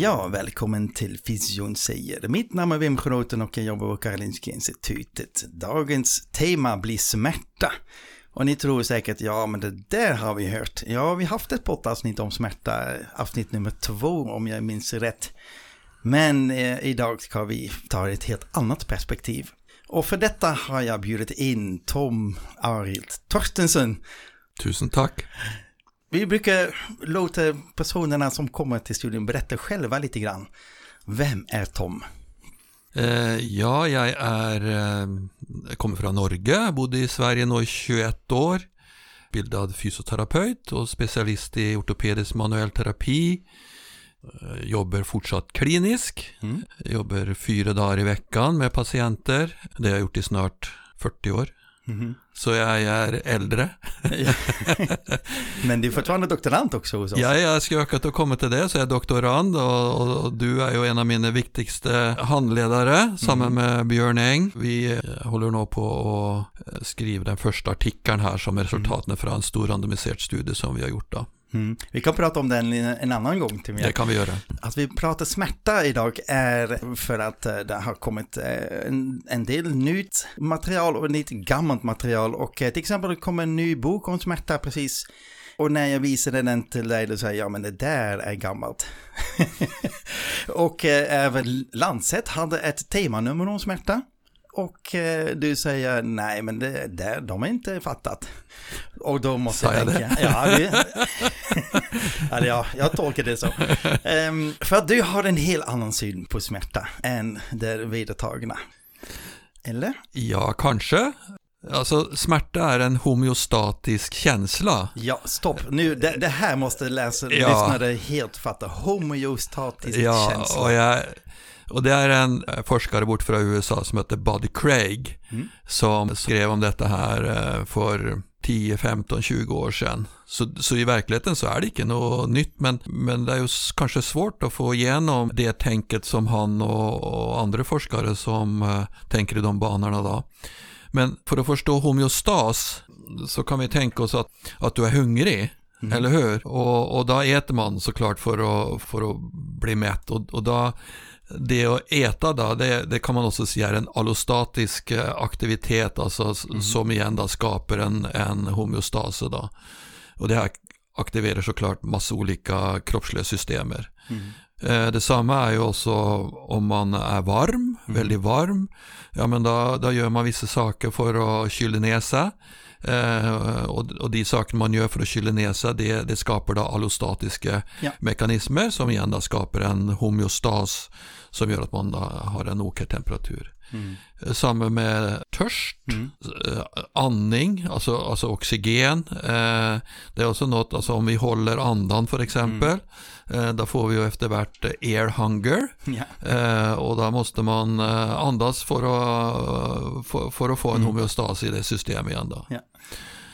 Ja, välkommen till Fysion säger. Mitt namn är Wim Schroten och jag jobbar på Karolinska Institutet. Dagens tema blir smärta. Och ni tror säkert, ja men det där har vi hört. Ja, vi har haft ett poddavsnitt om smärta, avsnitt nummer två om jag minns rätt. Men eh, idag ska vi ta ett helt annat perspektiv. Och för detta har jag bjudit in Tom Arild Torstensen. Tusen tack. Vi brukar låta personerna som kommer till studion berätta själva lite grann. Vem är Tom? Eh, ja, jag är, eh, jag kommer från Norge, bodde i Sverige nu i 21 år. Bildad fysioterapeut och specialist i ortopedisk manuell terapi. Eh, Jobbar fortsatt klinisk. Mm. Jobbar fyra dagar i veckan med patienter. Det har jag gjort i snart 40 år. Mhm. Så jag är äldre. Men du är fortfarande doktorand också hos oss. Ja, jag ska öka att komma till det, så jag är doktorand och, och, och du är ju en av mina viktigaste handledare, samman med Björn Eng. Vi eh, håller nog på att eh, skriva den första artikeln här som är resultaten från en stor randomiserad studie som vi har gjort då. Mm. Vi kan prata om den en annan gång till Det mig. kan vi göra. Att vi pratar smärta idag är för att eh, det har kommit eh, en, en del nytt material och lite gammalt material. Och eh, till exempel det kom en ny bok om smärta precis. Och när jag visade den till dig då säger jag, ja men det där är gammalt. och även Lancet hade ett temanummer om smärta. Och eh, du säger, nej men det där, de har inte fattat. Och då måste Sa jag jag tänka, ja, det, ja, ja, jag tolkar det så. Ehm, för att du har en helt annan syn på smärta än det vedertagna. Eller? Ja, kanske. Alltså smärta är en homeostatisk känsla. Ja, stopp. Nu, det, det här måste läsa, Ja. lyssnare helt fatta. Homeostatisk Ja, känsla. och, jag, och det är en eh, forskare bort från USA som heter Buddy Craig Mm. som skrev om detta här eh, för 10, 15, 20 år sedan. Så, så i verkligheten så är det inte något nytt men, men det är ju kanske svårt att få igenom det tänket som han och, och andra forskare som eh, tänker i de banorna då. Men för att förstå homeostas så kan vi tänka oss att, att du är hungrig, Mm. eller hur? Och, och då äter man såklart för att, för att bli mätt och, och då det att äta då, det, det kan man också säga är en allostatisk eh, aktivitet, alltså s- som igen då skapar en, en homeostas då. Och det här aktiverar såklart massa olika kroppsliga systemer. Mm. Eh, detsamma är ju också om man är varm, väldigt varm. Ja men då, då gör man vissa saker för att kyla ner sig. Eh, och, och de saker man gör för att kyla ner sig det, det skapar då allostatiska Ja. mekanismer som igen då skapar en homeostas som gör att man har en okej temperatur. Mm. Eh, Samma med törst, Mm. eh, andning, alltså, alltså oxygen. Eh, det är också något, alltså om vi håller andan för exempel, eh, då får vi ju eftervärt air hunger. Ja. Eh, och då måste man andas för att, för, för att få en homeostas i det systemet igen då. Ja.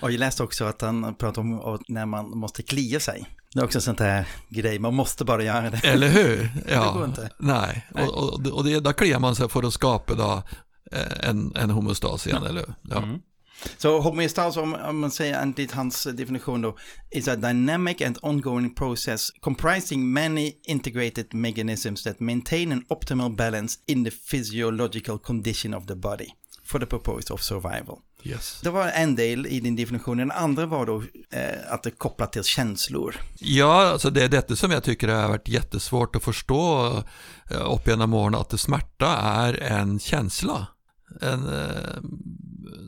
Och jag läste också att han pratade om när man måste klia sig. Det är också sånt här grej, man måste bara göra det. Eller hur? Ja. går inte. Nej, Nej. och, och, och det, där kliar man sig för att skapa då, eh, en, en homeostas igen, eller hur? Ja. Mm. Så homeostas, om, om man säger enligt hans definition då, is a dynamic and ongoing process comprising many integrated mechanisms that maintain an optimal balance in the physiological condition of the body for the purpose of survival. Yes. Det var en del i din definition, den andra var då eh, att det är kopplat till känslor. Ja, alltså det är detta som jag tycker har varit jättesvårt att förstå eh, upp genom åren, att det smärta är en känsla. En, eh,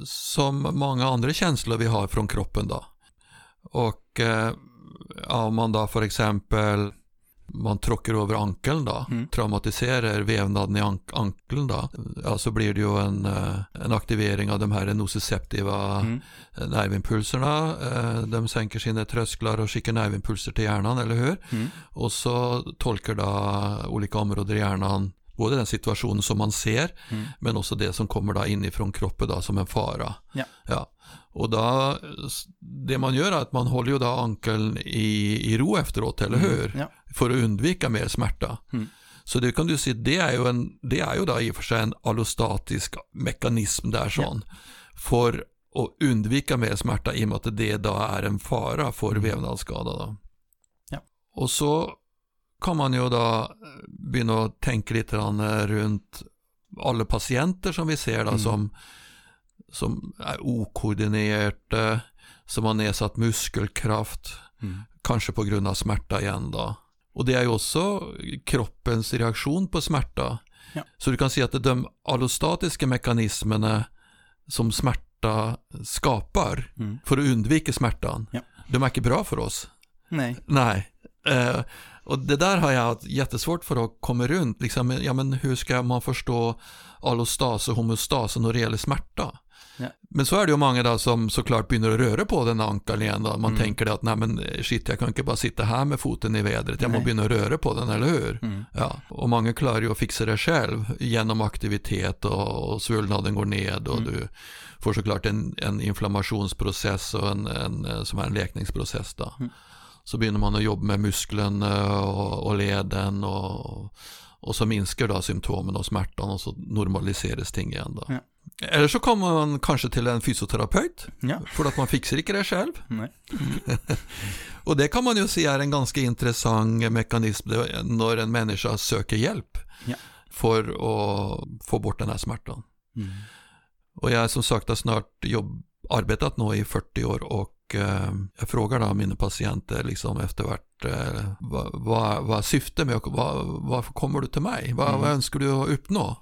som många andra känslor vi har från kroppen då. Och eh, om man då för exempel man tråkar över ankeln då, Mm. traumatiserar vävnaden i ank ankeln då, ja, så blir det ju en, eh, en aktivering av de här nociceptiva Mm. nervimpulserna. Eh, De sänker sina trösklar och skickar nervimpulser till hjärnan, eller hur? Mm. Och så tolkar då olika områden i hjärnan både den situationen som man ser, Mm. men också det som kommer då inifrån kroppen då som en fara. Ja. Ja. Och då, det man gör är att man håller ju då ankeln i, i ro efteråt, eller hur? Ja. För att undvika mer smärta. Mm. Så det kan du se, det är ju, en, det är ju då i och för sig en allostatisk mekanism där sån. För att undvika mer smärta i och med att det då är en fara för vävnadsskada. Då. Mm. Ja. Och så kan man ju då börja att tänka lite grann runt alla patienter som vi ser då Mm. som, som är okoordinerade, som har nedsatt muskelkraft, Mm. kanske på grund av smärta igen då. Och det är ju också kroppens reaktion på smärta. Ja. Så du kan se att de allostatiska mekanismerna som smärta skapar Mm. för att undvika smärtan, Ja. de är inte bra för oss. Nej. Nej. Eh, och det där har jag jättesvårt för att komma runt. Liksom, ja, men hur ska man förstå allostas och homostas när det gäller smärta? Ja. Men så är det ju många då som såklart börjar röra på den ankeln igen. Då. Man Mm. tänker att nej men shit, jag kan inte bara sitta här med foten i vädret. Jag måste börja röra på den, eller hur? Mm. Ja. Och många klarar ju att fixa det själv genom aktivitet och, och svullnaden går ned och Mm. du får såklart en, en inflammationsprocess och en, en, eh, som är en läkningsprocess. Då. Mm. Så börjar man att jobba med musklerna eh, och, och leden och, och så minskar då symptomen och smärtan och så normaliseras ting igen. Då. Ja. Eller så kommer man kanske till en fysioterapeut Ja. för att man fixar inte det själv. Och det kan man ju se är en ganska intressant mekanism när en människa söker hjälp Ja. för att få bort den här smärtan. Mm. Och jag har som sagt har snart jobb, arbetat nu i 40 år och eh, jag frågar då mina patienter liksom efter vart, eh, vad, vad, vad syftet med vad, varför kommer du till mig? Vad, Mm. vad önskar du att uppnå?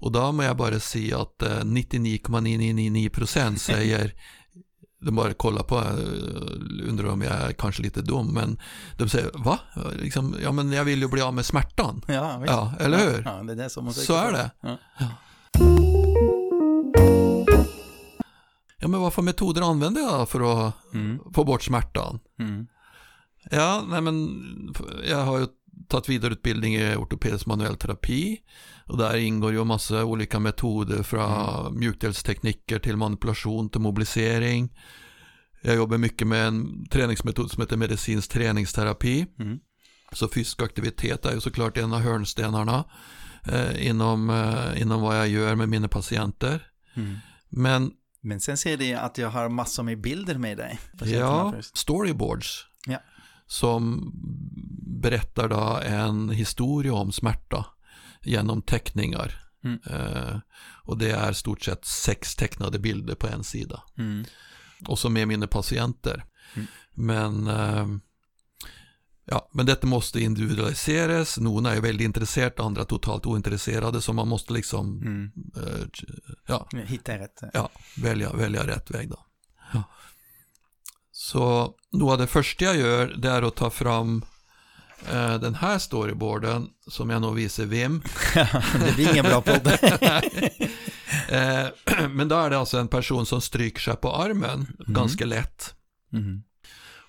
Och då må jag bara se att eh, 99,999% säger de bara kollar på, eh, undrar om jag är kanske lite dum, men de säger va? Liksom, ja men jag vill ju bli av med smärtan. Ja. Ja, eller hur? Ja, det är det som man Så är det. Ja. Ja men vad för metoder använder jag för att Mm. få bort smärtan? Mm. Ja, nej men jag har ju tagit vidareutbildning i ortopedisk manuell terapi och där ingår ju massa olika metoder från mjukdelstekniker till manipulation till mobilisering. Jag jobbar mycket med en träningsmetod som heter medicinsk träningsterapi. Mm. Så fysisk aktivitet är ju såklart en av hörnstenarna eh, inom, eh, inom vad jag gör med mina patienter. Mm. Men Men sen ser det att jag har massor med bilder med dig. Ja, storyboards. Ja. Som berättar då en historia om smärta genom teckningar. Mm. Eh, och det är stort sett sex tecknade bilder på en sida. Mm. Och som är mina patienter. Mm. Men, eh, ja, men detta måste individualiseras. Några är väldigt intresserade, andra totalt ointresserade. Så man måste liksom Mm. eh, ja, Hitta rätt. ja, välja, välja rätt väg då. Ja. Så av det första jag gör det är att ta fram eh, den här storyboarden som jag nog visar Vim. det blir ingen bra podd. eh, men då är det alltså en person som stryker sig på armen ganska lätt. Mm.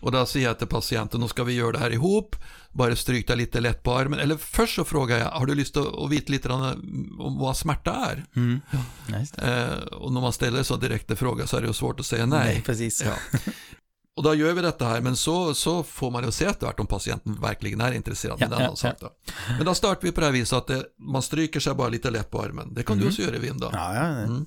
Och då säger jag till patienten, då ska vi göra det här ihop, bara stryk dig lite lätt på armen. Eller först så frågar jag, har du lust att veta lite om vad smärta är? Mm. Ja. Eh, och när man ställer så direkta frågor så är det ju svårt att säga nej. precis. Ja. Och då gör vi detta här, men så, så får man ju se efter om patienten verkligen är intresserad. Ja, med en ja, sak då. Men då startar vi på det här viset att det, man stryker sig bara lite lätt på armen. Det kan du Mhm. också göra i vind då. Ja, ja, Mm.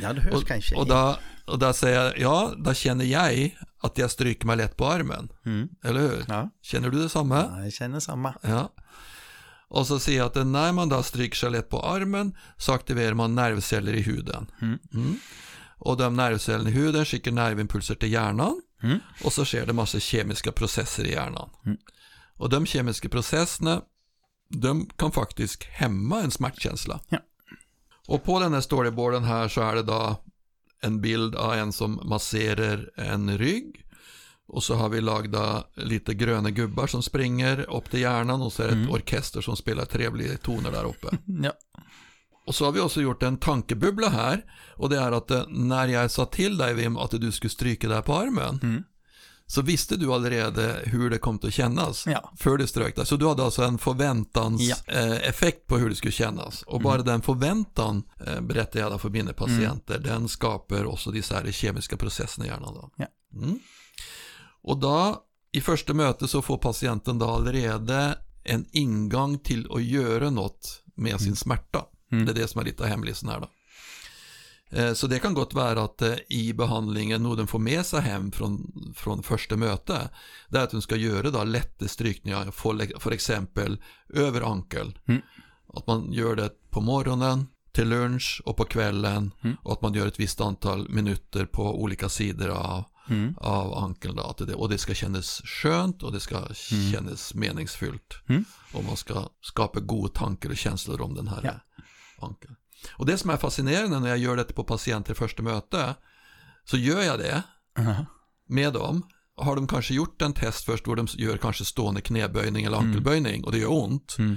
ja det hörs Och, kanske. och, då, och då säger jag, ja, då känner jag att jag stryker mig lätt på armen. Mm. Eller hur? Ja. Känner du detsamma? ja, jag känner samma. Ja. Och så ser jag att när man då stryker sig lätt på armen så aktiverar man nervceller i huden. Mm. Mm. Och de nervcellerna i huden skickar nervimpulser till hjärnan Mm. och så sker det massa kemiska processer i hjärnan. Mm. Och de kemiska processerna de kan faktiskt hämma en smärtkänsla. Ja. Och på den här storyboarden här så är det då en bild av en som masserar en rygg Och så har vi lagda lite gröna gubbar som springer upp till hjärnan och så är det ett Mm. orkester som spelar trevliga toner där uppe. Ja. Och så har vi också gjort en tankebubbla här. Och det är att eh, när jag sa till dig Wim att du skulle stryka där på armen. Mm. Så visste du allerede hur det kom att kännas. Ja. För du strök där. Så du hade alltså en förväntans Ja. eh, effekt på hur det skulle kännas. Och bara den förväntan, eh, berättar jag för mina patienter, den skapar också de här kemiska processerna i hjärnan. Då. Ja. Mm. Och då, i första mötet så får patienten då allerede en ingång till att göra något med sin smärta. Mm. Det är det som är lite av hemlisen här då. Eh, Så det kan gott vara att eh, i behandlingen, någon får med sig hem från, från första möte, det är att hon ska göra då lätta strykningar, för, för exempel över ankel. Mm. Att man gör det på morgonen, till lunch och på kvällen Mm. och att man gör ett visst antal minuter på olika sidor av, Mm. av ankeln. Då, att det, och det ska kännas skönt och det ska kännas meningsfullt. Mm. Och man ska skapa goda tankar och känslor om den här Ja. Ankeln. Och det som är fascinerande när jag gör det på patienter i första möte, så gör jag det Aha. med dem. Har de kanske gjort en test först då de gör kanske stående knäböjning eller ankelböjning och det gör ont. Mm.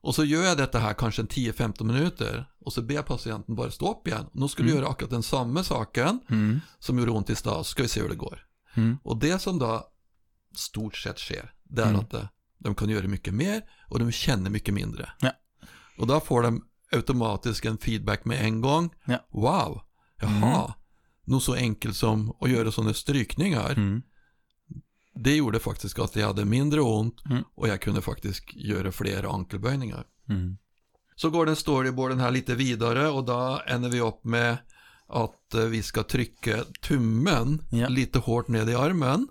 Och så gör jag detta här kanske en 10-15 minuter och så ber patienten bara stå upp igen. Nu ska du göra akkurat den samma saken Mm. som gjorde ont i stad, så ska vi se hur det går. Mm. Och det som då stort sett sker, det är Mm. att eh, de kan göra mycket mer och de känner mycket mindre. Ja. Och då får de automatiskt en feedback med en gång. Ja. Wow, jaha, nog så enkelt som att göra sådana strykningar. Mm. Det gjorde faktiskt att jag hade mindre ont Mm. och jag kunde faktiskt göra fler ankelböjningar. Mm. Så går den storyboarden här lite vidare och då ändrar vi upp med att eh, vi ska trycka tummen Ja. lite hårt ned i armen.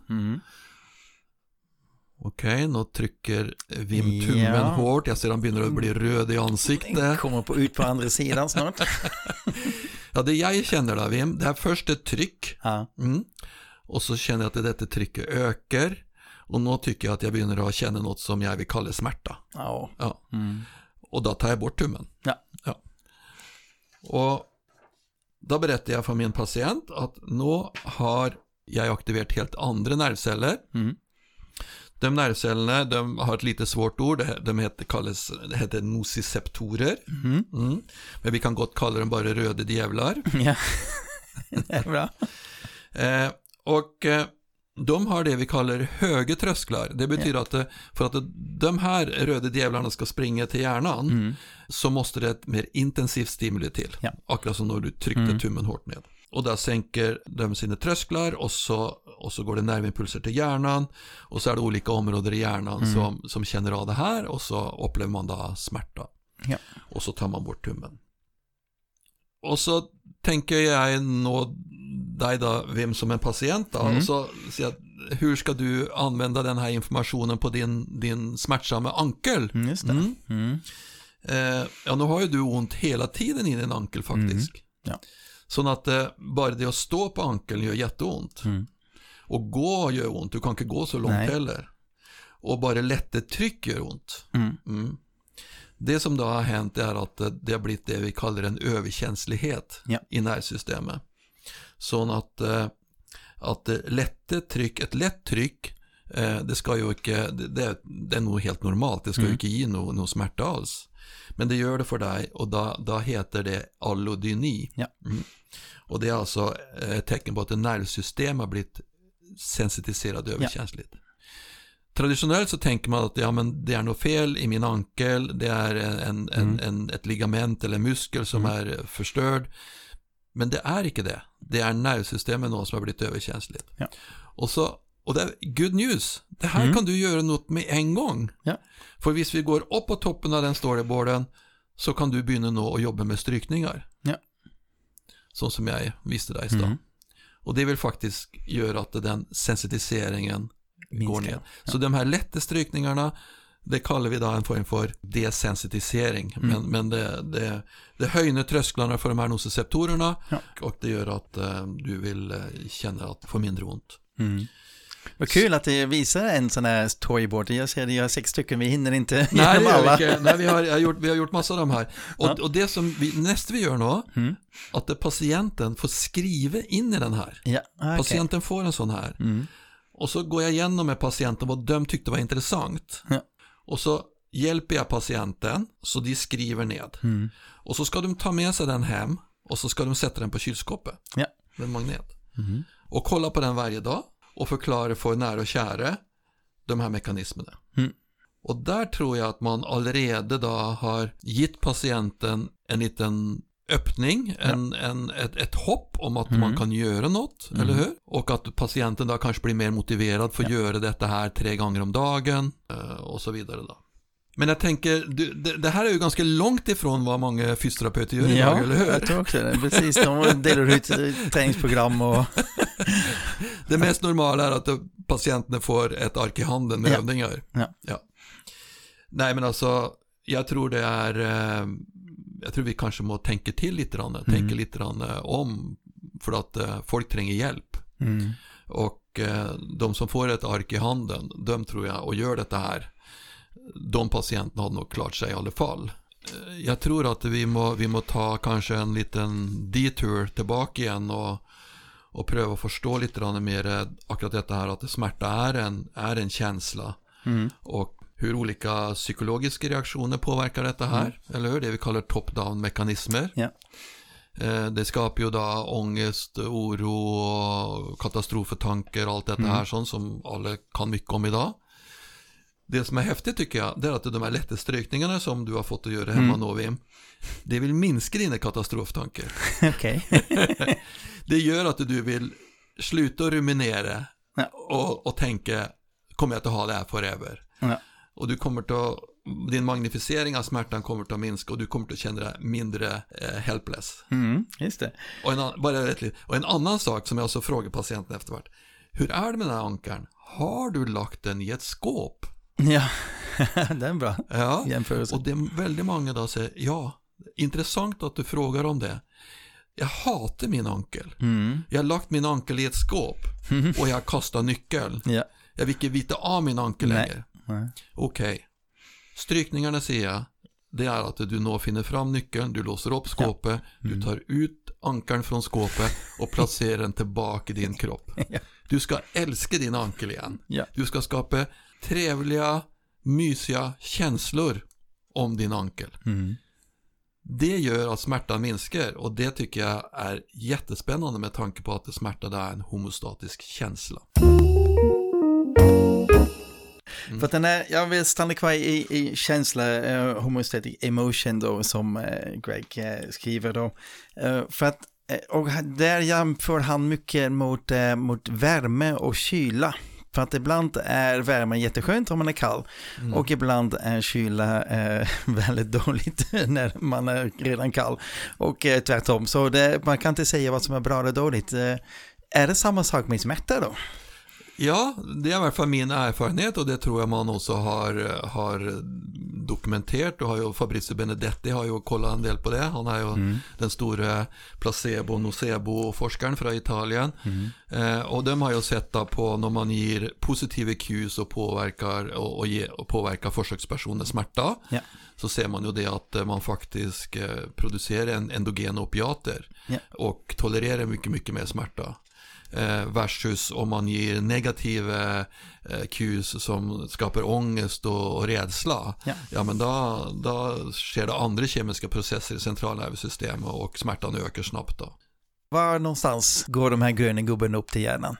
Mm. Okej, nu trycker Wim tummen Ja. hårt. Jag ser han börjar att bli röd i Den ansiktet. kommer på, ut på andra sidan snart. Ja, det jag känner då Wim, det är först ett tryck. Ja. Mm. Och så känner jag att detta trycket ökar. Och nu tycker jag att jag börjar att känna något som jag vill kalla smärta. Ja. Ja. Mm. Och då tar jag bort tummen. Ja. ja. Och då berättar jag för min patient att nu har jag aktiverat helt andra nervceller. Mm. De nervcellerna, de har ett lite svårt ord, de heter, kallas, heter nociceptorer. Mm. Mm. Men vi kan gott kalla dem bara röda djävlar. Ja. det är bra. Eh, och eh, de har det vi kallar höga trösklar. Det betyder att eh, för att de här röda djävlarna ska springa till hjärnan Mm. så måste det ett mer intensivt stimuli till. Ja. Akkurat som när du tryckte Mm. tummen hårt ned. Och där sänker de sina trösklar och så, och så går det nervimpulser till hjärnan. Och så är det olika områden i hjärnan Mm. som, som känner av det här och så upplever man då smärta. Ja. Och så tar man bort tummen. Och så tänker jag nå dig då, Vim, som en patient då. Mm. Och så säger jag, hur ska du använda den här informationen på din, din smärtsamma ankel? Mm. Mm. Mm. Eh, ja, nu har ju du ont hela tiden i din ankel faktiskt. Mm. Ja. Så att eh, bara det att stå på ankeln gör jätteont. Mm. Och gå gör ont, du kan inte gå så långt Nej. heller. Och bara lätta tryck gör ont. Mm. Mm. Det som då har hänt är att eh, det har blivit det vi kallar en överkänslighet Ja. i nervsystemet. Så att, eh, att eh, lätta tryck, ett lätt tryck, det ska ju inte, det, det, är nog helt normalt, det ska ju Mm. inte ge någon, någon smärta alls. Men det gör det för dig och då, då heter det allodyni. Ja. Mm. Och det är alltså eh, ett tecken på att ett nervsystem har blivit sensitiserat och överkänsligt. Traditionellt så tänker man att ja, men det är något fel i min ankel, det är en, en, Mm. en, ett ligament eller muskel som Mm. är förstörd. Men det är inte det. Det är nervsystemet som har blivit överkänsligt. Ja. Och, så, och det är good news. Det här Mm. kan du göra något med en gång. Ja. För hvis vi går upp på toppen av den storyboarden så kan du börja nå och jobba med strykningar. Ja. Så som jag visste stan. Mm. Och det vill faktiskt göra att den sensitiseringen går Minskar. ner. Så de här lätta strykningarna, det kallar vi då en form för desensitisering. Mm. Men, men det, det, det höjer trösklarna för de här nociceptorerna Ja. och det gör att eh, du vill eh, känna att du får mindre ont. Mm. Vad kul att det visar en sån här storyboard. Jag ser det, jag har sex stycken, vi hinner inte Nej, genom alla. Nej, vi har, har gjort, vi har gjort massa av de här. Och, Ja. och det som vi, nästa vi gör nu, Mm. att patienten får skriva in i den här. Ja, ah, okej. Patienten får en sån här. Mm. Och så går jag igenom med patienten vad de tyckte var intressant. Ja. Och så hjälper jag patienten så de skriver ned. Mm. Och så ska de ta med sig den hem och så ska de sätta den på kylskåpet Ja. med magnet. Mhm. Och kolla på den varje dag och förklara för nära och kära de här mekanismerna. Mm. Och där tror jag att man allerede då har gett patienten en liten öppning, en, en, ett, ett hopp om att Mm. man kan göra något, Mm. eller hur? Och att patienten då kanske blir mer motiverad för att göra detta här tre gånger om dagen eh, och så vidare då. Men jag tänker, du, det, här är ju ganska långt ifrån vad många fysioterapeuter gör idag, eller hur? jag tror också det. Precis, de delar ut träningsprogram och... Det mest normala är att patienten får ett ark i handen med Ja. övningar. Ja. Nej men alltså, jag tror det är, eh, jag tror vi kanske må tänka till lite grann, Mm. tänka lite grann eh, om, för att eh, folk tränger hjälp. Mm. Och de som får ett ark i handen, de tror jag, och gör detta här, de patienterna har nog klart sig i alla fall. Eh, Jag tror att vi må, vi må ta kanske en liten detour tillbaka igen och, och pröva förstå lite mer akkurat detta här att smärta är en, är en känsla Mm. och hur olika psykologiska reaktioner påverkar detta här, eller hur? Det vi kallar top-down mekanismer. Eh, Det skapar ju då ångest, oro och allt detta här sånt som alla kan mycket om idag. Det som är häftigt tycker jag, det är att de här lätta strykningarna som du har fått att göra hemma nu, Wim, det vill minska dina katastroftankar. Okej. Det gör att du vill sluta ruminera Ja. och, och tänka, kommer jag att ha det här forever? Ja. Och du kommer att, din magnificering av smärtan kommer att minska och du kommer att känna dig mindre eh, helpless. Mm, just det. Och en, annan, bara rätt och en annan sak som jag också frågar patienten eftervart. Hur är det med den här ankeln? Har du lagt den i ett skåp? Ja, det är en bra Ja. jämförelse. Och det är väldigt många då säger ja. Intressant att du frågar om det. Jag hatar min ankel. Mm. Jag har lagt min ankel i ett skåp och jag kastar nyckeln. Ja. Jag vill inte vita av min ankel Nej. längre. Okej. Strykningarna ser jag. Det är att du nå finner fram nyckeln, du låser upp skåpet, du tar ut ankeln från skåpet och placerar den tillbaka i din kropp. Ja. Du ska älska din ankel igen. Ja. Du ska skapa trevliga, mysiga känslor om din ankel. Mm. Det gör att smärtan minskar och det tycker jag är jättespännande med tanke på att smärta är en homostatisk känsla. För att den är, jag vill stanna kvar i, i känsla, uh, homostatic emotion då, som eh, Greg eh, skriver då. Eh, för att, eh, och där jämför han mycket mot, eh, mot värme och kyla. För att ibland är värmen jätteskönt om man är kall och ibland är kyla eh, väldigt dåligt när man är redan kall. Och eh, tvärtom, så det, man kan inte säga vad som är bra eller dåligt. Eh, är det samma sak med smärta då? Ja, det är i alla fall min erfarenhet och det tror jag man också har, har dokumenterat. Och har ju Fabrizio Benedetti har ju kollat en del på det. Han är ju den stora placebo nocebo-forskaren från Italien. Eh, och de har ju sett på när man ger positiva cues och påverkar, och, och, ge, och påverkar försökspersoners smärta. Ja. Så ser man ju det att eh, man faktiskt eh, producerar en endogena opiater. Ja. Och tolererar mycket, mycket mer smärta. Eh, versus om man ger negativa eh, cues som skapar ångest och, rädsla. Ja. men då, då sker det andra kemiska processer i centralnervsystemet och smärtan ökar snabbt då. Var någonstans går de här gröna gubben upp till hjärnan?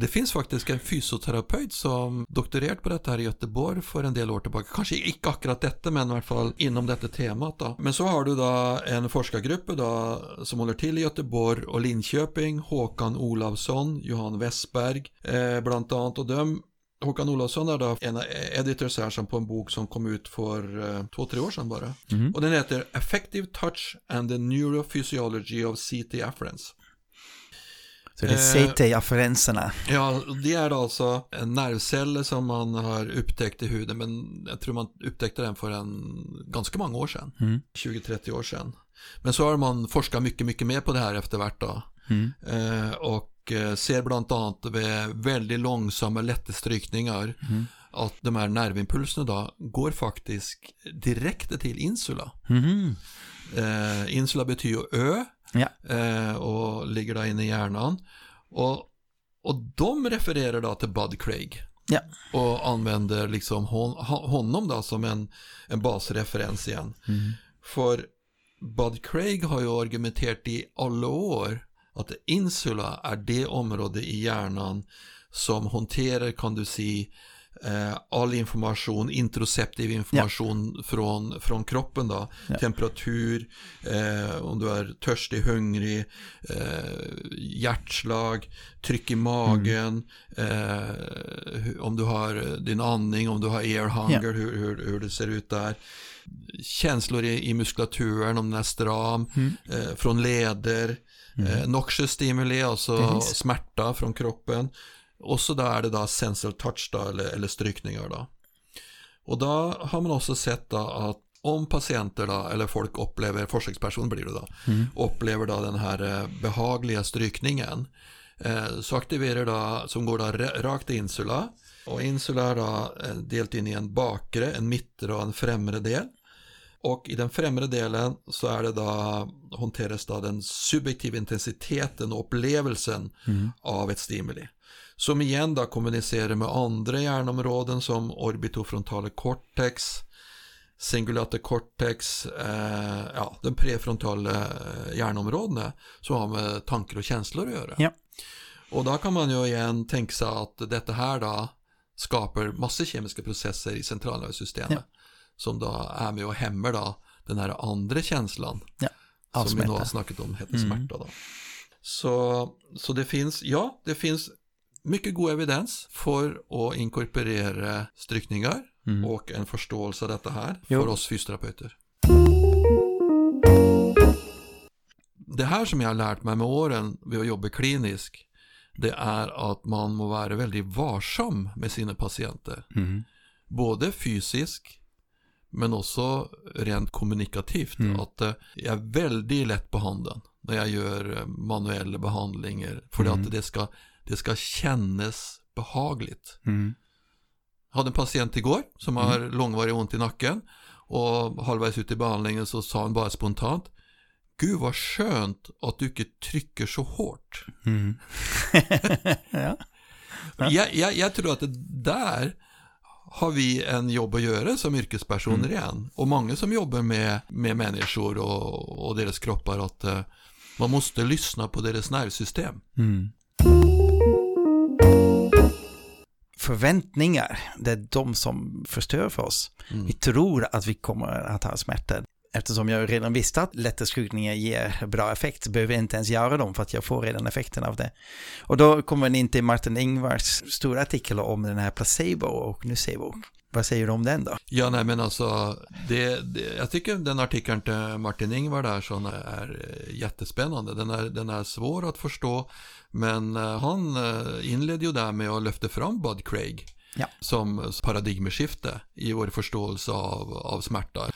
Det finns faktiskt en fysioterapeut som doktorerat på detta här i Göteborg för en del år tillbaka. Kanske inte akkurat detta men i alla fall inom detta temat då. Men så har du då en forskargrupp då som håller till i Göteborg och Linköping. Håkan Olavsson, Johan Westberg eh, bland annat och de Håkan Olofsson är då en editor här som på en bok som kom ut för eh, två, tre år sedan bara. Och den heter Effective Touch and the Neurophysiology of CT Afference. Så det är Eh, CT-afferenserna. Ja, det är alltså en nervceller som man har upptäckt i huden, men jag tror man upptäckte den för en ganska många år sedan, 20-30 år sedan. Men så har man forskat mycket, mycket mer på det här eftervart då. Eh, och eh, ser bland annat med väldigt långsamma, lätta strykningar att de här nervimpulserna då går faktiskt direkt till insula. Mhm. Eh, insula betyder ö Ja. eh, och ligger där inne i hjärnan. Och Och de refererar då till Bud Craig. Ja. Och använder liksom hon, honom då som en, en basreferens igen. Mm. För Bud Craig har ju argumenterat i alla år att insula är det område i hjärnan som hanterar, kan du säga, eh, all information, introceptiv information från, från kroppen då. Ja. Temperatur, eh, om du är törstig, hungrig, eh, hjärtslag, tryck i magen, eh, hu- om du har din andning, om du har air hunger, hur, hur, hur det ser ut där. Känslor i, i muskulaturen, om den är stram, Mm. eh, från leder, eh, noxious stimuli, alltså smärta från kroppen. Och så där är det då sensual touch då, eller, eller strykningar då. Och då har man också sett då att om patienter då, eller folk upplever, forskningspersoner blir det då, upplever då den här eh, behagliga strykningen eh, så aktiverar då, som går då ra- rakt i insula och insula är då eh, delt in i en bakre, en mittre och en främre del. Och i den främre delen så är det då, hanteras då den subjektiva intensiteten och upplevelsen av ett stimuli. Som igen då kommunicerar med andra hjärnområden som orbitofrontale cortex, cingulate cortex, eh, ja, den prefrontala eh, hjärnområdena som har med tankar och känslor att göra. Ja. Och då kan man ju igen tänka sig att detta här då skapar massor kemiska processer i centralnervsystemet Ja. som då är med och hämmar då den här andra känslan Ja, som vi nu har snackat om heter Mm. smärta då. Så, så det finns, ja, det finns mycket god evidens för att inkorporera strykningar Mm. och en förståelse av detta här Jo. för oss fysioterapeuter. Det här som jag har lärt mig med åren vid att jobba kliniskt det är att man må vara väldigt varsam med sina patienter. Mm. Både fysiskt men också rent kommunikativt. Mm. Att eh, jag är väldigt lätt på handen när jag gör eh, manuella behandlingar. För Mm. att det ska, det ska kännas behagligt. Mm. Jag hade en patient igår som har långvarig ont i nacken. Och halvvägs ut i behandlingen så sa han bara spontant Gud vad skönt att du inte trycker så hårt. Mm. ja. Ja. Jag, jag, jag tror att det där har vi en jobb att göra som yrkespersoner Mm. igen. Och många som jobbar med, med människor och, och deras kroppar att eh, man måste lyssna på deras nervsystem. Mm. Förväntningar, det är de som förstör för oss. Mm. Vi tror att vi kommer att ha smärta. Eftersom jag redan visste att lätta skruvningar ger bra effekt behöver jag inte ens göra dem för att jag får redan effekten av det. Och då kommer man in till Martin Ingvars stora artikel om den här placebo och nocebo. Vad säger du om den då? Ja, nej men alltså, det, det, jag tycker den artikeln till Martin Ingvar där som är jättespännande. Den är, den är svår att förstå, men eh, han eh, inledde ju där med att lyfta fram Bud Craig Ja. som paradigmskifte i vår förståelse av, av smärta.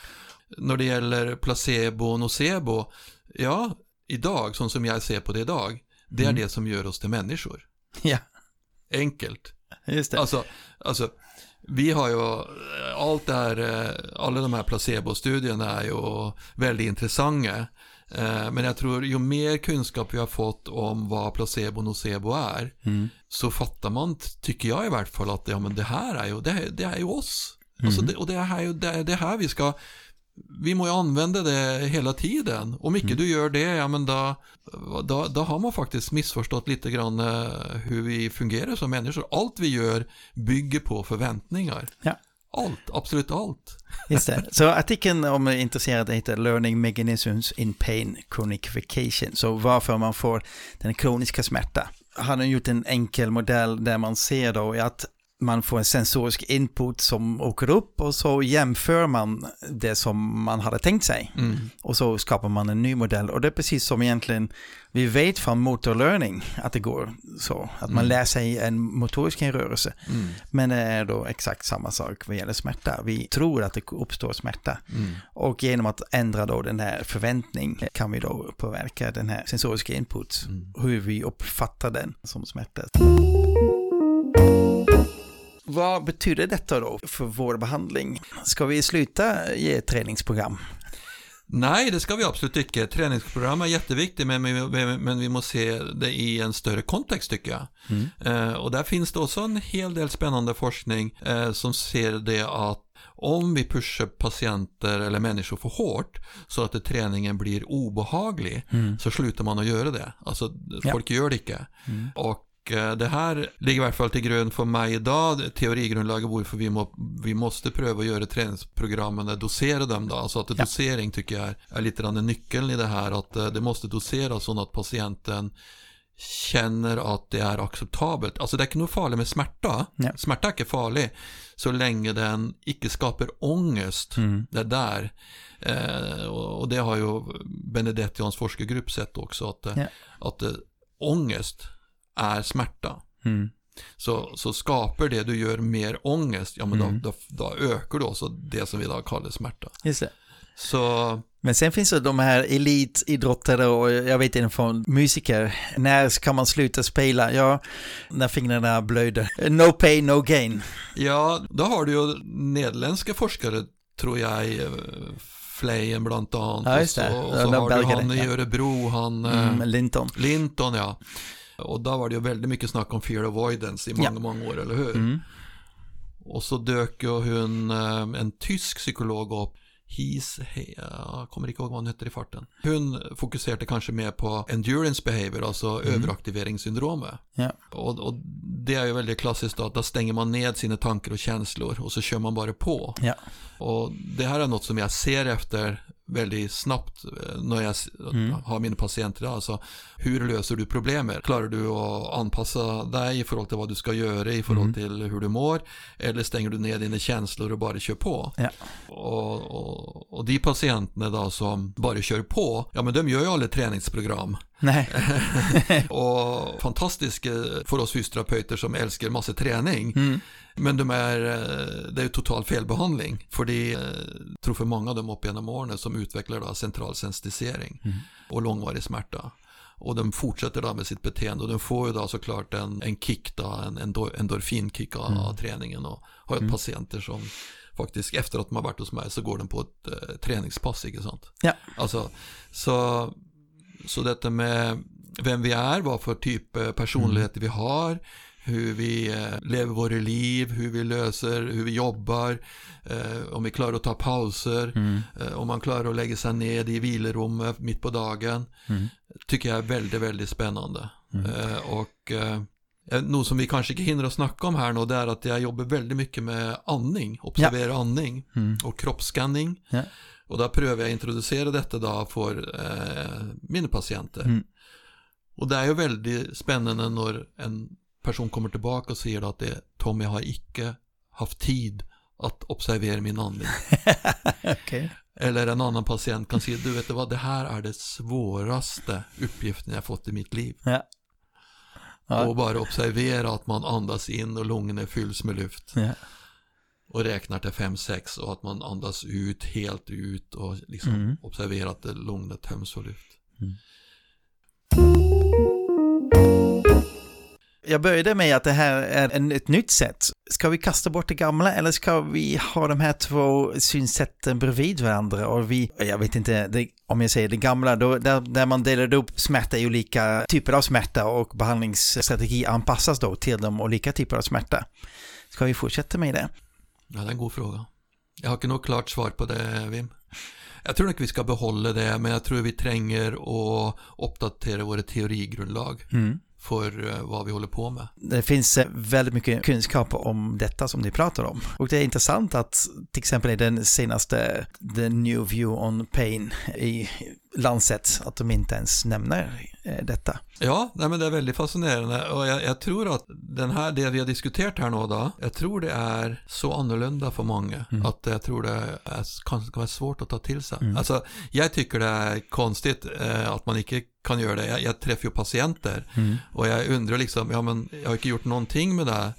När det gäller placebo och nocebo, ja, idag, som, som jag ser på det idag, det är Mm. det som gör oss till människor. Ja, Enkelt. just det. Alltså, alltså, vi har ju allt det här, eh, alla de här placebo-studierna är ju väldigt intressanta. Eh, Men jag tror ju mer kunskap vi har fått om vad placebo och nocebo är Mm. så fattar man, tycker jag i vart fall, att ja, men det här är ju, det, är- det är ju oss. Alltså Mm. det, och det är ju det, det här vi ska, vi må ju använda det hela tiden. Om Mm. inte du gör det, ja men då, då, då har man faktiskt missförstått lite grann eh, hur vi fungerar som människor. Allt vi gör bygger på förväntningar. Ja. Allt, absolut allt. Just det. Så artikeln om är intresserad heter Learning Mechanisms in Pain Chronification. Så varför man får den kroniska smärta. Han har gjort en enkel modell där man ser då att man får en sensorisk input som åker upp och så jämför man det som man hade tänkt sig. Mm. Och så skapar man en ny modell. Och det är precis som egentligen vi vet från motor learning att det går så. Att man Mm. lär sig en motorisk rörelse. Mm. Men det är då exakt samma sak vad gäller smärta. Vi tror att det uppstår smärta. Mm. Och genom att ändra då den här förväntning kan vi då påverka den här sensoriska input. Mm. Hur vi uppfattar den som smärta. Vad betyder detta då för vår behandling? Ska vi sluta ge träningsprogram? Nej, det ska vi absolut inte. Träningsprogram är jätteviktigt, men, men, men vi måste se det i en större kontext tycker jag. Mm. Eh, och där finns det också en hel del spännande forskning eh, som ser det att om vi pushar patienter eller människor för hårt så att träningen blir obehaglig Mm. så slutar man att göra det. Alltså Ja. folk gör det inte. Mm. Och det här ligger i alla fall till grund för mig idag, teorigrundlaget varför vi, må, vi måste pröva att göra träningsprogrammen, dosera dem då. Alltså att Ja. dosering tycker jag är, är lite grann nyckeln i det här, att eh, det måste doseras så att patienten känner att det är acceptabelt. Alltså det är inte något farligt med smärta. Ja. Smärta är inte farlig så länge den icke skapar ångest. Mm. Det där. Eh, och det har ju Benedett Jans forskargrupp sett också. Att, eh, Ja. att eh, ångest är smärta. Mm. Så, så skapar det du gör mer ångest, ja men Mm. då, då, då ökar då så det som vi idag kallar smärta. Just det. Så Men sen finns det de här elitidrottare och jag vet inte från musiker. När ska man sluta spela? Ja, när fingrarna blöder. No pain, no gain. ja, då har du ju nederländska forskare tror jag, eh, Flejen bland annat. Ja, just det. Och så, och så har du han i. Örebro, han eh, Mm, Linton. Linton ja. Och där var det ju väldigt mycket snack om fear avoidance i många, Ja. många år, eller hur? Mm. Och så dök ju hon, eh, en tysk psykolog upp, His, he, jag kommer inte ihåg vad hon heter i farten. Hon fokuserade kanske mer på endurance behavior, alltså överaktiveringssyndromet. Ja. Och, och det är ju väldigt klassiskt då, att då stänger man ned sina tankar och känslor och så kör man bara på. Ja. Och det här är något som jag ser efter väldigt snabbt eh, när jag Mm. har mina patienter. Alltså, hur löser du problemet? Klarar du att anpassa dig i förhållande till vad du ska göra, i förhållande till hur du mår? Eller stänger du ner dina känslor och bara kör på? Ja. Och, och, och de patienterna då som bara kör på, ja men de gör ju aldrig träningsprogram. Nej. Och fantastiska för oss fysioterapeuter som älskar massa träning. Mm. Men de är, eh, det är total felbehandling. För det eh, tror för många av dem upp genom åren som utvecklar då central sensitisering Mm. och långvarig smärta. Och de fortsätter då med sitt beteende och de får ju då såklart en, en kick då, en endor, endorfinkick av, av träningen och har ju patienter som faktiskt efter att de har varit hos mig så går de på ett eh, träningspass, inte sant? Ja. Alltså, så, så detta med vem vi är, vad för typ eh, personlighet vi har, hur vi eh, lever våra liv, hur vi löser, hur vi jobbar, eh, om vi klarar att ta pauser, Mm. eh, om man klarar att lägga sig ned i vilerummet mitt på dagen, Mm. tycker jag är väldigt, väldigt spännande. Mm. Och något som vi kanske inte hinner att snacka om här nu, det är att jag jobbar väldigt mycket med andning, observera andning Mm. och kroppsskanning. Ja. Och där prövar jag introducera detta då för eh, mina patienter. Mm. Och det är ju väldigt spännande när en person kommer tillbaka och säger att det Tom, jag har icke haft tid att observera min andning. Okej. Eller en annan patient kan säga, du vet vad, det här är det svåraste uppgiften jag fått i mitt liv. Ja. Ja. Och bara observera att man andas in och lungorna fylls med luft. Ja. Och räknar till 5-6 och att man andas ut helt ut och liksom Mm. observera att lungorna töms för luft. Jag började med att det här är en, ett nytt sätt. Ska vi kasta bort det gamla eller ska vi ha de här två synsätten bredvid varandra? Och vi, jag vet inte, det, om jag säger det gamla, då, där, där man delade upp smärta i olika typer av smärta och behandlingsstrategi anpassas då till de olika typer av smärta. Ska vi fortsätta med det? Ja, det är en god fråga. Jag har inte något klart svar på det, Wim. Jag tror inte vi ska behålla det, men jag tror vi tränger att uppdatera våra teorigrundlag Mm för eh, vad vi håller på med. Det finns eh, väldigt mycket kunskap om detta som ni pratar om. Och det är intressant att till exempel i den senaste The New View on Pain i Lancet att de inte ens nämner detta. Ja, nej, men det är väldigt fascinerande och jag, jag tror att den här, det vi har diskuterat här nu då, jag tror det är så annorlunda för många Mm. att jag tror det är, kan, kan vara svårt att ta till sig. Mm. Alltså, jag tycker det är konstigt eh, att man inte kan göra det. Jag, jag träffar ju patienter och jag undrar liksom, ja men jag har inte gjort någonting med det.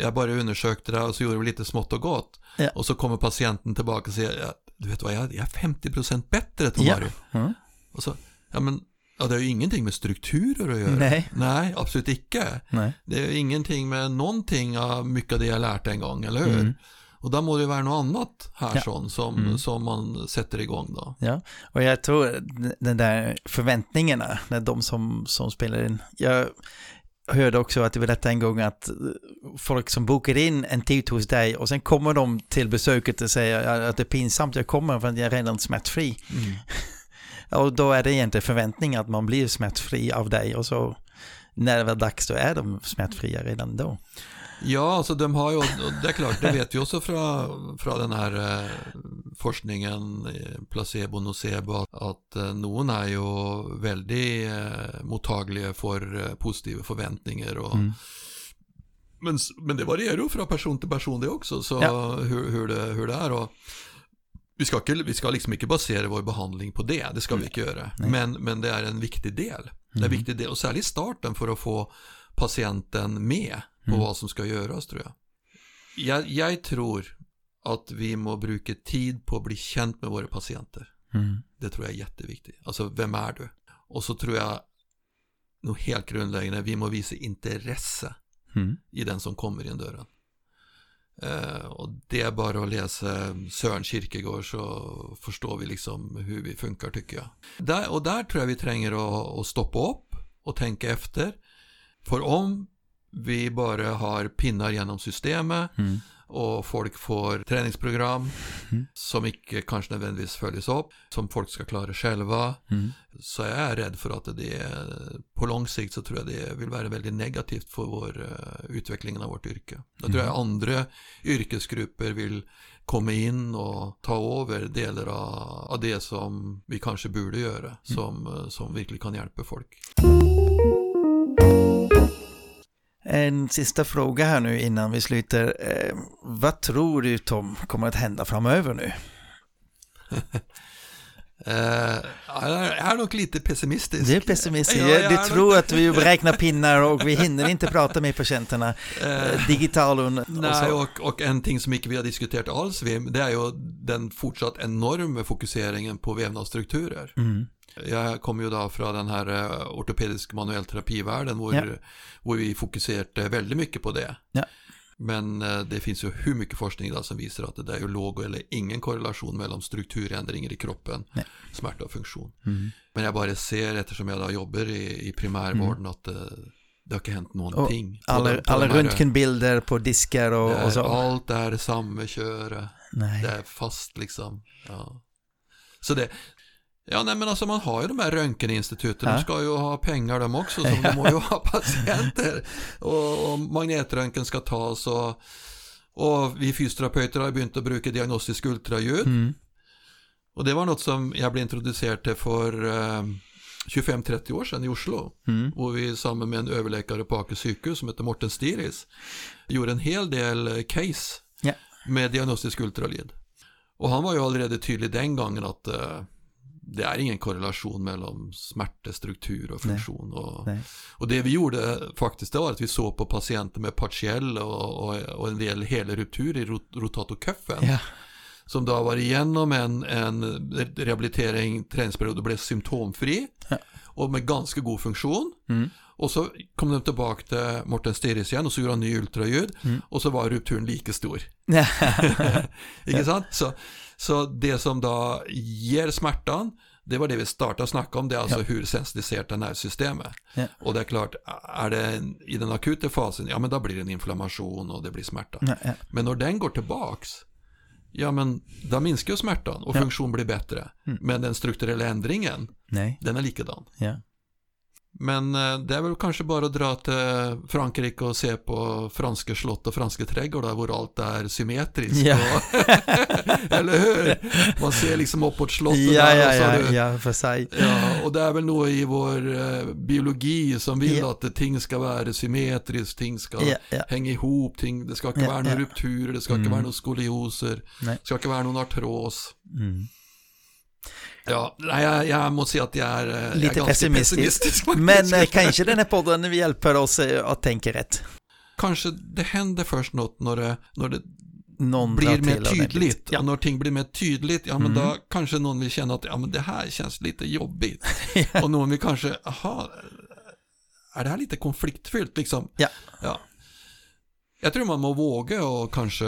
Jag bara undersökte det och så gjorde vi lite smått och gott. Ja. Och så kommer patienten tillbaka och säger, ja, du vet vad, jag, jag är 50% bättre Ja. Tomari. Mm. Och så, ja men, ja, det har ju ingenting med strukturer att göra. Nej. Nej, absolut icke. Nej. Det är ingenting med någonting av mycket av det jag lärt en gång, eller hur? Mm. Och då må det vara något annat här Ja. som, Mm. som man sätter igång då. Ja, och jag tror den där förväntningarna, när de som, som spelar in, jag hörde också att det var detta en gång att folk som bokar in en tid hos dig och sen kommer de till besöket och säger att det är pinsamt, jag kommer för att jag är redan smärtfri. Mm. Och då är det egentligen förväntning att man blir smärtfri av dig och så när det var dags då är de smärtfria redan då. Ja, alltså de har ju, det är klart, det vet vi också från, från den här eh, forskningen, eh, placebo, nocebo, att, att eh, någon är ju väldigt mottagliga för positiva förväntningar och Mm. men, men det varierar ju från person till person det också, så Ja. hur, hur, det, hur det är. Och vi, ska, vi ska liksom inte basera vår behandling på det, det ska vi inte göra. Men, men det är en viktig del. Det är en Mm. viktig del, och särskilt starten för att få patienten med på Mm. vad som ska göras tror jag. jag. Jag tror att vi må bruka tid på att bli känt med våra patienter. Mm. Det tror jag är jätteviktigt. Alltså, vem är du? Och så tror jag, nog helt grundläggande, vi må visa intresse Mm. i den som kommer in dörren. Eh, och det är bara att läsa Sören Kierkegaard så förstår vi liksom hur vi funkar tycker jag. Där, och där tror jag vi tränger att, att stoppa upp och tänka efter. För om vi bara har pinnar genom systemet Mm och folk får träningsprogram Mm. som icke kanske nödvändigtvis följs upp, som folk ska klara själva, Mm. så är jag rädd för att det är, på lång sikt så tror jag det vill vara väldigt negativt för vår uh, utvecklingen av vårt yrke. Jag tror att andra yrkesgrupper vill komma in och ta över delar av, av det som vi kanske borde göra, som, eh, som verkligen kan hjälpa folk. En sista fråga här nu innan vi slutar. Eh, vad tror du Tom kommer att hända framöver nu? Eh, jag är nog lite pessimistisk. Du är pessimistisk. Ja, jag du tror nog- att vi räknar pinnar och vi hinner inte prata med patienterna eh, digitalt och, och Nej, och, och en ting som inte vi har diskuterat alls, Wim, det är ju den fortsatt enorma fokuseringen på vävnadsstrukturer. Mm. Jag kommer ju då från den här eh, ortopedisk manuell terapivärlden Ja. hvor vi fokuserade väldigt mycket på det. Ja. Men eh, det finns ju hur mycket forskning idag som visar att det är ju låg eller ingen korrelation mellan strukturändringar i kroppen, Nej. smärta och funktion. Mm. Men jag bara ser, eftersom jag då jobbar i, i primärvården, att det, det har inte hänt någonting. på Alla, alla röntgenbilder på diskar och, är, och så. Allt är samma köre. Det är fast liksom. Ja. Så det, ja nej men alltså man har ju de här röntgeninstituten, Ja. de ska ju ha pengar de också, så de må ju ha patienter. Och, och magnetröntgen ska tas och, och vi fysioterapeuter har börjat att bruka diagnostisk ultraljud. Mm. Och det var något som jag blev introducerad till för eh, 25-30 år sedan i Oslo. Mm. Och vi samman med en överläkare på Aker sjukhus som heter Morten Stiris gjorde en hel del eh, case Ja. med diagnostisk ultraljud. Och han var ju allerede tydlig den gången att eh, det är ingen korrelation mellan smärta, struktur och Nej. funktion. Och, Nej. och det vi gjorde faktiskt det var att vi såg på patienter med partiell och, och, och en del hela ruptur i rot, rotatorköffen. Ja. Som då har varit igenom en, en rehabilitering, träningsperiod och blev symptomfri. Ja. Och med ganska god funktion. Mm. Och så kom de tillbaka till Morten Stiris igen och så gjorde han ny ultraljud. Mm. Och så var rupturen lika stor. Inte sant? Så, så det som då ger smärtan, det var det vi startade snacka om, det är alltså Ja. hur sensitiserat det nervsystemet. Ja. Och det är klart, är det en, i den akuta fasen, ja men då blir det en inflammation och det blir smärta. Ja, ja. Men när den går tillbaks, ja men då minskar ju smärtan och Ja. funktion blir bättre. Mm. Men den strukturella ändringen, Nej. den är likadan. Ja. Men eh, det är väl kanske bara att dra till Frankrike och se på franska slott och franska trädgårdar där allt är symmetriskt. Ja. Eller hur? Man ser liksom uppåt slottet Ja, där ja, och ja, du, ja, för sig. Ja, och det är väl nog i vår eh, biologi som vill Ja. att ting ska vara symmetriskt, ting ska hänga ihop, ting, det ska inte vara några rupturer, det ska inte Mm. vara några skolioser, det ska inte vara någon artros. Mm. Ja, jag, jag måste säga att jag är, eh, jag är Lite pessimistisk. faktiskt. Men eh, kanske den här podden hjälper oss eh, att tänka rätt. Kanske det händer först något när det, när det Någon blir mer tydligt. Ja. Och när ting blir mer tydligt, ja men Mm. då kanske någon vill känna att ja, men det här känns lite jobbigt. Och någon vill kanske, aha, är det här lite konfliktfyllt liksom? Ja. ja. Jag tror man må våga och kanske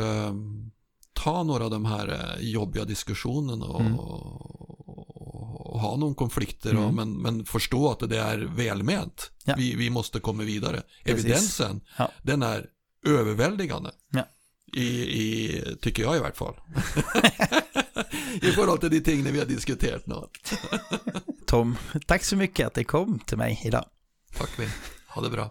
ta några av de här jobbiga diskussionerna och, Mm. Och, ha någon konflikter, Mm. och, men, men förstå att det är välment. Ja. Vi, vi måste komma vidare. Precis. Evidensen, Ja. den är överväldigande. Ja. I, i, tycker jag i vart fall. I förhållande till de ting vi har diskuterat nu. Tom, tack så mycket att du kom till mig idag. Tack Vin. Ha det bra.